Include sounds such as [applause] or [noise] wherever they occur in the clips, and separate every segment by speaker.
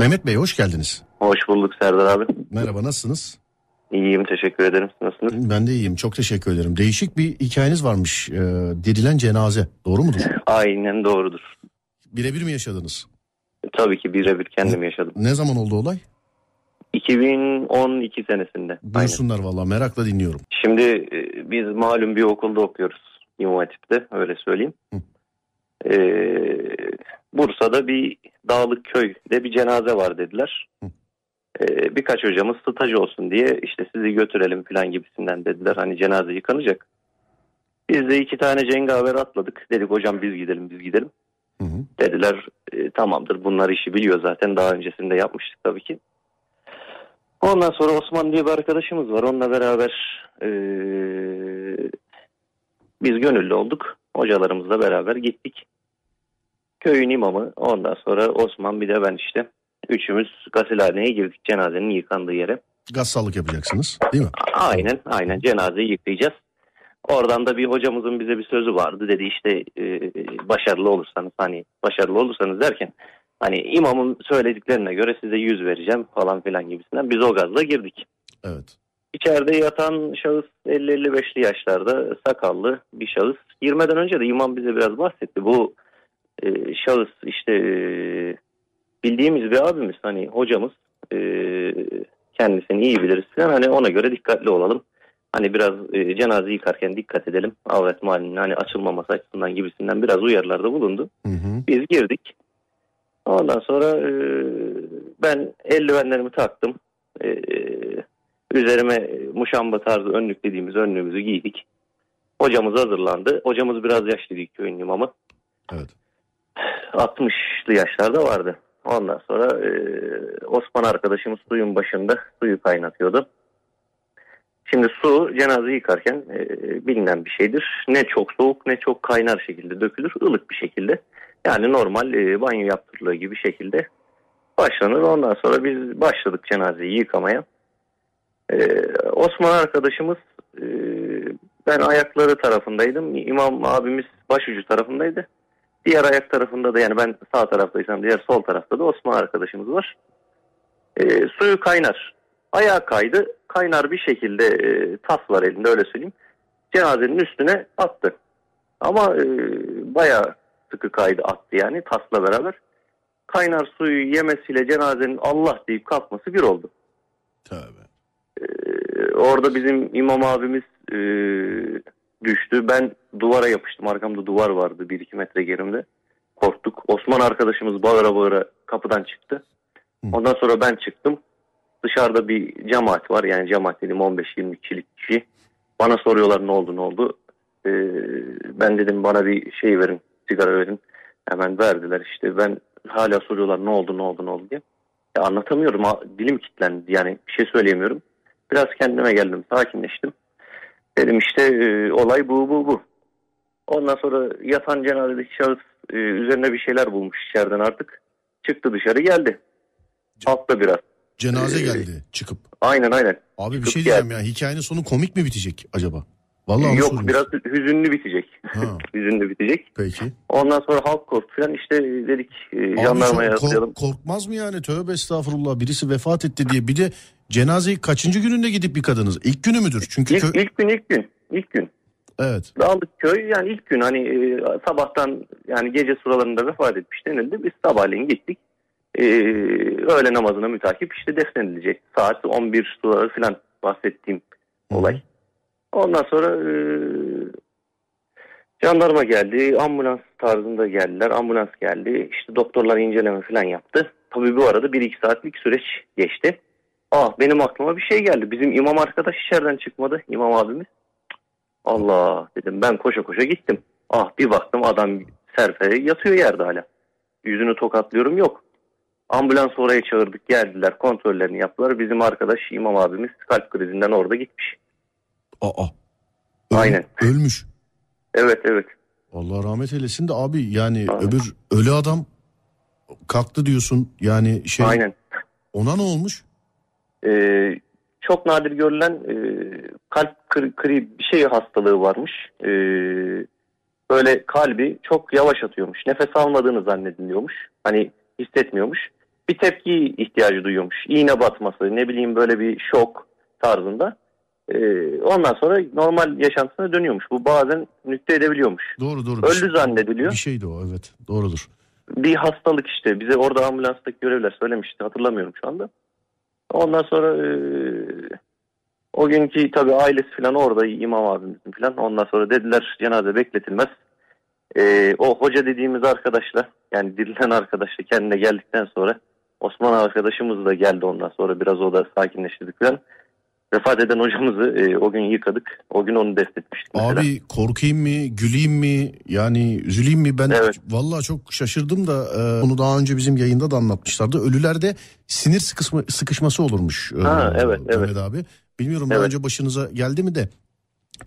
Speaker 1: Mehmet Bey hoş geldiniz.
Speaker 2: Hoş bulduk Serdar abi.
Speaker 1: Merhaba nasılsınız?
Speaker 2: İyiyim teşekkür ederim. Nasılsınız?
Speaker 1: Ben de iyiyim çok teşekkür ederim. Değişik bir hikayeniz varmış. Ee, dirilen cenaze doğru mudur?
Speaker 2: Aynen doğrudur.
Speaker 1: Birebir mi yaşadınız?
Speaker 2: Tabii ki birebir kendim yaşadım.
Speaker 1: Ne zaman oldu olay?
Speaker 2: 2012 senesinde.
Speaker 1: Buyursunlar valla merakla dinliyorum.
Speaker 2: Şimdi e, biz malum bir okulda okuyoruz. İmam Hatip'te öyle söyleyeyim.
Speaker 1: Hı.
Speaker 2: Ee, Bursa'da bir dağlık köyde bir cenaze var dediler. Ee, birkaç hocamız staj olsun diye işte sizi götürelim falan gibisinden dediler. Hani cenaze yıkanacak. Biz de iki tane cengaver atladık. Dedik hocam biz gidelim biz gidelim.
Speaker 1: Hı hı.
Speaker 2: Dediler e, tamamdır bunlar işi biliyor zaten daha öncesinde yapmıştık tabii ki. Ondan sonra Osman diye bir arkadaşımız var. Onunla beraber e, biz gönüllü olduk. Hocalarımızla beraber gittik. Köyün imamı ondan sonra Osman bir de ben işte üçümüz gasilhaneye girdik cenazenin yıkandığı yere.
Speaker 1: Gazsallık yapacaksınız değil mi?
Speaker 2: Aynen aynen cenazeyi yıkayacağız. Oradan da bir hocamızın bize bir sözü vardı dedi işte e, başarılı olursanız hani başarılı olursanız derken hani imamın söylediklerine göre size yüz vereceğim falan filan gibisinden biz o gazla girdik.
Speaker 1: Evet.
Speaker 2: İçeride yatan şahıs 50-55'li yaşlarda sakallı bir şahıs. Girmeden önce de imam bize biraz bahsetti. Bu e, şahıs işte e, bildiğimiz bir abimiz hani hocamız e, kendisini iyi biliriz falan hani ona göre dikkatli olalım. Hani biraz e, cenaze yıkarken dikkat edelim. Avret malinin hani açılmaması açısından gibisinden biraz uyarılarda bulundu.
Speaker 1: Hı hı.
Speaker 2: Biz girdik. Ondan sonra e, ben eldivenlerimi taktım. E, üzerime muşamba tarzı önlük dediğimiz önlüğümüzü giydik. Hocamız hazırlandı. Hocamız biraz yaşlı bir köyün imamı.
Speaker 1: Evet.
Speaker 2: 60'lı yaşlarda vardı. Ondan sonra e, Osman arkadaşımız suyun başında suyu kaynatıyordu. Şimdi su cenaze yıkarken e, bilinen bir şeydir. Ne çok soğuk ne çok kaynar şekilde dökülür. ılık bir şekilde. Yani normal e, banyo yaptırıldığı gibi şekilde başlanır. Ondan sonra biz başladık cenazeyi yıkamaya. E, Osman arkadaşımız e, ben ayakları tarafındaydım. İmam abimiz başucu tarafındaydı. Diğer ayak tarafında da yani ben sağ taraftaysam diğer sol tarafta da Osman arkadaşımız var. E, suyu kaynar. Ayağı kaydı. Kaynar bir şekilde e, tas var elinde öyle söyleyeyim. Cenazenin üstüne attı. Ama e, bayağı sıkı kaydı attı yani tasla beraber. Kaynar suyu yemesiyle cenazenin Allah deyip kalkması bir oldu.
Speaker 1: Tövbe.
Speaker 2: Ee, orada bizim imam abimiz e, düştü. Ben duvara yapıştım. Arkamda duvar vardı bir iki metre gerimde. Korktuk. Osman arkadaşımız bağıra bağıra kapıdan çıktı. Ondan sonra ben çıktım. Dışarıda bir cemaat var. Yani cemaat dedim 15-20 kişilik kişi. Bana soruyorlar ne oldu ne oldu. Ee, ben dedim bana bir şey verin. Sigara verin. Hemen verdiler işte. Ben hala soruyorlar ne oldu ne oldu ne oldu diye. Ya anlatamıyorum. Dilim kilitlendi. Yani bir şey söyleyemiyorum. Biraz kendime geldim. Sakinleştim. Dedim işte e, olay bu bu bu. Ondan sonra yatan cenazedeki şahıs e, üzerine bir şeyler bulmuş içeriden artık. Çıktı dışarı geldi. Altta biraz.
Speaker 1: Cenaze
Speaker 2: Ee,
Speaker 1: geldi çıkıp.
Speaker 2: Aynen aynen.
Speaker 1: Abi bir
Speaker 2: çıkıp
Speaker 1: şey diyeceğim ya hikayenin sonu komik mi bitecek acaba? Vallahi
Speaker 2: Yok
Speaker 1: soruyorum.
Speaker 2: biraz hüzünlü bitecek. [laughs] Hüzünlü bitecek.
Speaker 1: peki.
Speaker 2: Ondan sonra halk korktu falan işte dedik e, jandarmaya
Speaker 1: kork- korkmaz mı yani? Tövbe estağfurullah. Birisi vefat etti diye. Bir de cenazeyi kaçıncı gününde gidip yıkadınız? İlk günü müdür? Çünkü
Speaker 2: İlk,
Speaker 1: kö-
Speaker 2: ilk gün ilk gün. ilk gün.
Speaker 1: Evet.
Speaker 2: Dağlık köy yani ilk gün hani e, sabahtan yani gece sıralarında vefat etmiş denildi. Biz sabahleyin gittik. E, öğle namazına mütakip işte defnedilecek. Saat 11 suları falan bahsettiğim
Speaker 1: Hı hı.
Speaker 2: olay. Ondan sonra e, jandarma geldi. Ambulans tarzında geldiler. Ambulans geldi. İşte doktorlar inceleme falan yaptı. Tabii bu arada 1-2 saatlik süreç geçti. Ah benim aklıma bir şey geldi. Bizim imam arkadaş içeriden çıkmadı. İmam abimiz. Allah dedim ben koşa koşa gittim. Ah bir baktım adam serfere yatıyor yerde hala. Yüzünü tokatlıyorum yok. Ambulans oraya çağırdık geldiler kontrollerini yaptılar. Bizim arkadaş imam abimiz kalp krizinden orada gitmiş.
Speaker 1: Aa. Öl-
Speaker 2: Aynen.
Speaker 1: Ölmüş.
Speaker 2: Evet evet.
Speaker 1: Allah rahmet eylesin de abi yani
Speaker 2: Aynen.
Speaker 1: öbür ölü adam kalktı diyorsun. Yani şey
Speaker 2: Aynen.
Speaker 1: ona ne olmuş?
Speaker 2: Ee, çok nadir görülen e, kalp kri, kri bir şey hastalığı varmış. Ee, böyle kalbi çok yavaş atıyormuş. Nefes almadığını zannediliyormuş. Hani hissetmiyormuş. bir tepki ihtiyacı duyuyormuş. İğne batması ne bileyim böyle bir şok tarzında. Ee, ondan sonra normal yaşantısına dönüyormuş. Bu bazen nükte edebiliyormuş.
Speaker 1: Doğru doğru. Bir şey-
Speaker 2: Öldü zannediliyor.
Speaker 1: Bir şeydi o evet doğrudur.
Speaker 2: Bir hastalık işte. Bize orada ambulanstaki görevler söylemişti. Hatırlamıyorum şu anda. Ondan sonra e, o günkü tabii ailesi falan orada imam abimizin falan. Ondan sonra dediler cenaze bekletilmez. E, o hoca dediğimiz arkadaşla yani dirilen arkadaşla kendine geldikten sonra Osman arkadaşımız da geldi ondan sonra biraz o da sakinleştirdik falan. Vefat eden hocamızı e, o gün yıkadık. O gün onu defnetmiştik mesela.
Speaker 1: Abi korkayım mı, güleyim mi, yani üzüleyim mi? Ben
Speaker 2: Evet.
Speaker 1: vallahi çok şaşırdım da e, bunu daha önce bizim yayında da anlatmışlardı. Ölülerde sinir sıkışma, sıkışması olurmuş. e,
Speaker 2: Ha, evet, evet.
Speaker 1: Mehmet abi. Bilmiyorum daha
Speaker 2: Evet.
Speaker 1: önce başınıza geldi mi de.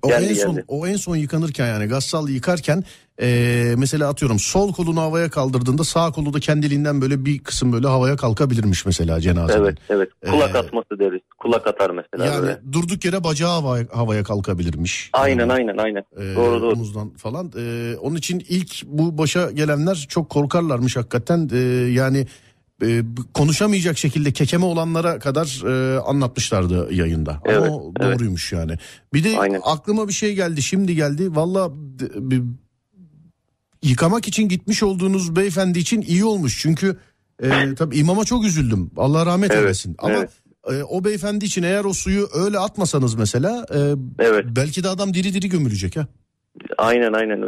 Speaker 1: O
Speaker 2: Geldi,
Speaker 1: en son
Speaker 2: geldi.
Speaker 1: o en son yıkanırken yani gassal yıkarken e, mesela atıyorum sol kolunu havaya kaldırdığında sağ kolu da kendiliğinden böyle bir kısım böyle havaya kalkabilirmiş mesela cenazede.
Speaker 2: Evet evet. Kulak
Speaker 1: Ee,
Speaker 2: atması deriz. Kulak atar mesela
Speaker 1: Yani
Speaker 2: böyle.
Speaker 1: durduk yere bacağı havaya, havaya kalkabilirmiş.
Speaker 2: Aynen
Speaker 1: Yani.
Speaker 2: aynen aynen.
Speaker 1: Ee,
Speaker 2: Doğru, doğru.
Speaker 1: omuzdan falan. Ee, onun için ilk bu başa gelenler çok korkarlarmış hakikaten. Ee, yani e, konuşamayacak şekilde kekeme olanlara kadar e, anlatmışlardı yayında.
Speaker 2: Evet,
Speaker 1: Ama o
Speaker 2: evet.
Speaker 1: doğruymuş yani. Bir de
Speaker 2: Aynen.
Speaker 1: aklıma bir şey geldi şimdi geldi. Valla yıkamak için gitmiş olduğunuz beyefendi için iyi olmuş. Çünkü e, [laughs] tabii imama çok üzüldüm. Allah rahmet
Speaker 2: Evet,
Speaker 1: eylesin. Ama
Speaker 2: evet.
Speaker 1: e, o beyefendi için eğer o suyu öyle atmasanız mesela e,
Speaker 2: Evet.
Speaker 1: belki de adam diri diri gömülecek ha.
Speaker 2: Aynen aynen Ee,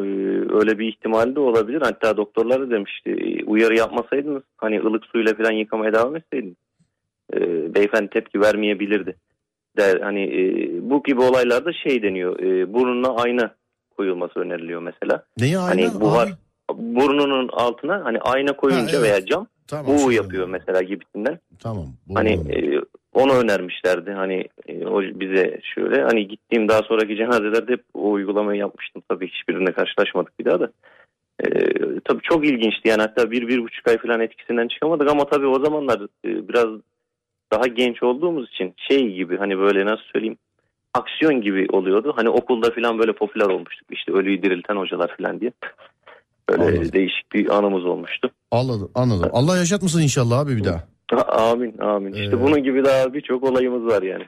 Speaker 2: öyle bir ihtimal de olabilir. Hatta doktorlar da demişti uyarı yapmasaydınız hani ılık suyla falan yıkamaya devam etseydiniz e, beyefendi tepki vermeyebilirdi. Der, hani e, bu gibi olaylarda şey deniyor e, burnuna ayna koyulması öneriliyor mesela.
Speaker 1: Neye ayna?
Speaker 2: Hani buhar-
Speaker 1: Abi,
Speaker 2: Burnunun altına hani ayna koyunca
Speaker 1: Ha, evet.
Speaker 2: veya cam
Speaker 1: tamam,
Speaker 2: bu
Speaker 1: şey
Speaker 2: yapıyor mesela gibisinden.
Speaker 1: Tamam. bu
Speaker 2: Hani e, onu önermişlerdi. Hani e, o bize şöyle hani gittiğim daha sonraki cenazelerde hep o uygulamayı yapmıştım. Tabii hiçbirinde karşılaşmadık bir daha da. E, tabii çok ilginçti yani hatta bir, bir buçuk ay falan etkisinden çıkamadık ama tabii o zamanlar e, biraz daha genç olduğumuz için şey gibi hani böyle nasıl söyleyeyim aksiyon gibi oluyordu. Hani okulda falan böyle popüler olmuştuk işte ölüyü dirilten hocalar falan diye. Böyle
Speaker 1: Anladım.
Speaker 2: değişik bir anımız olmuştu.
Speaker 1: Anladım, anladım. Allah yaşatmasın inşallah abi bir daha.
Speaker 2: Amin amin. İşte
Speaker 1: Ee,
Speaker 2: bunun gibi daha birçok olayımız var yani.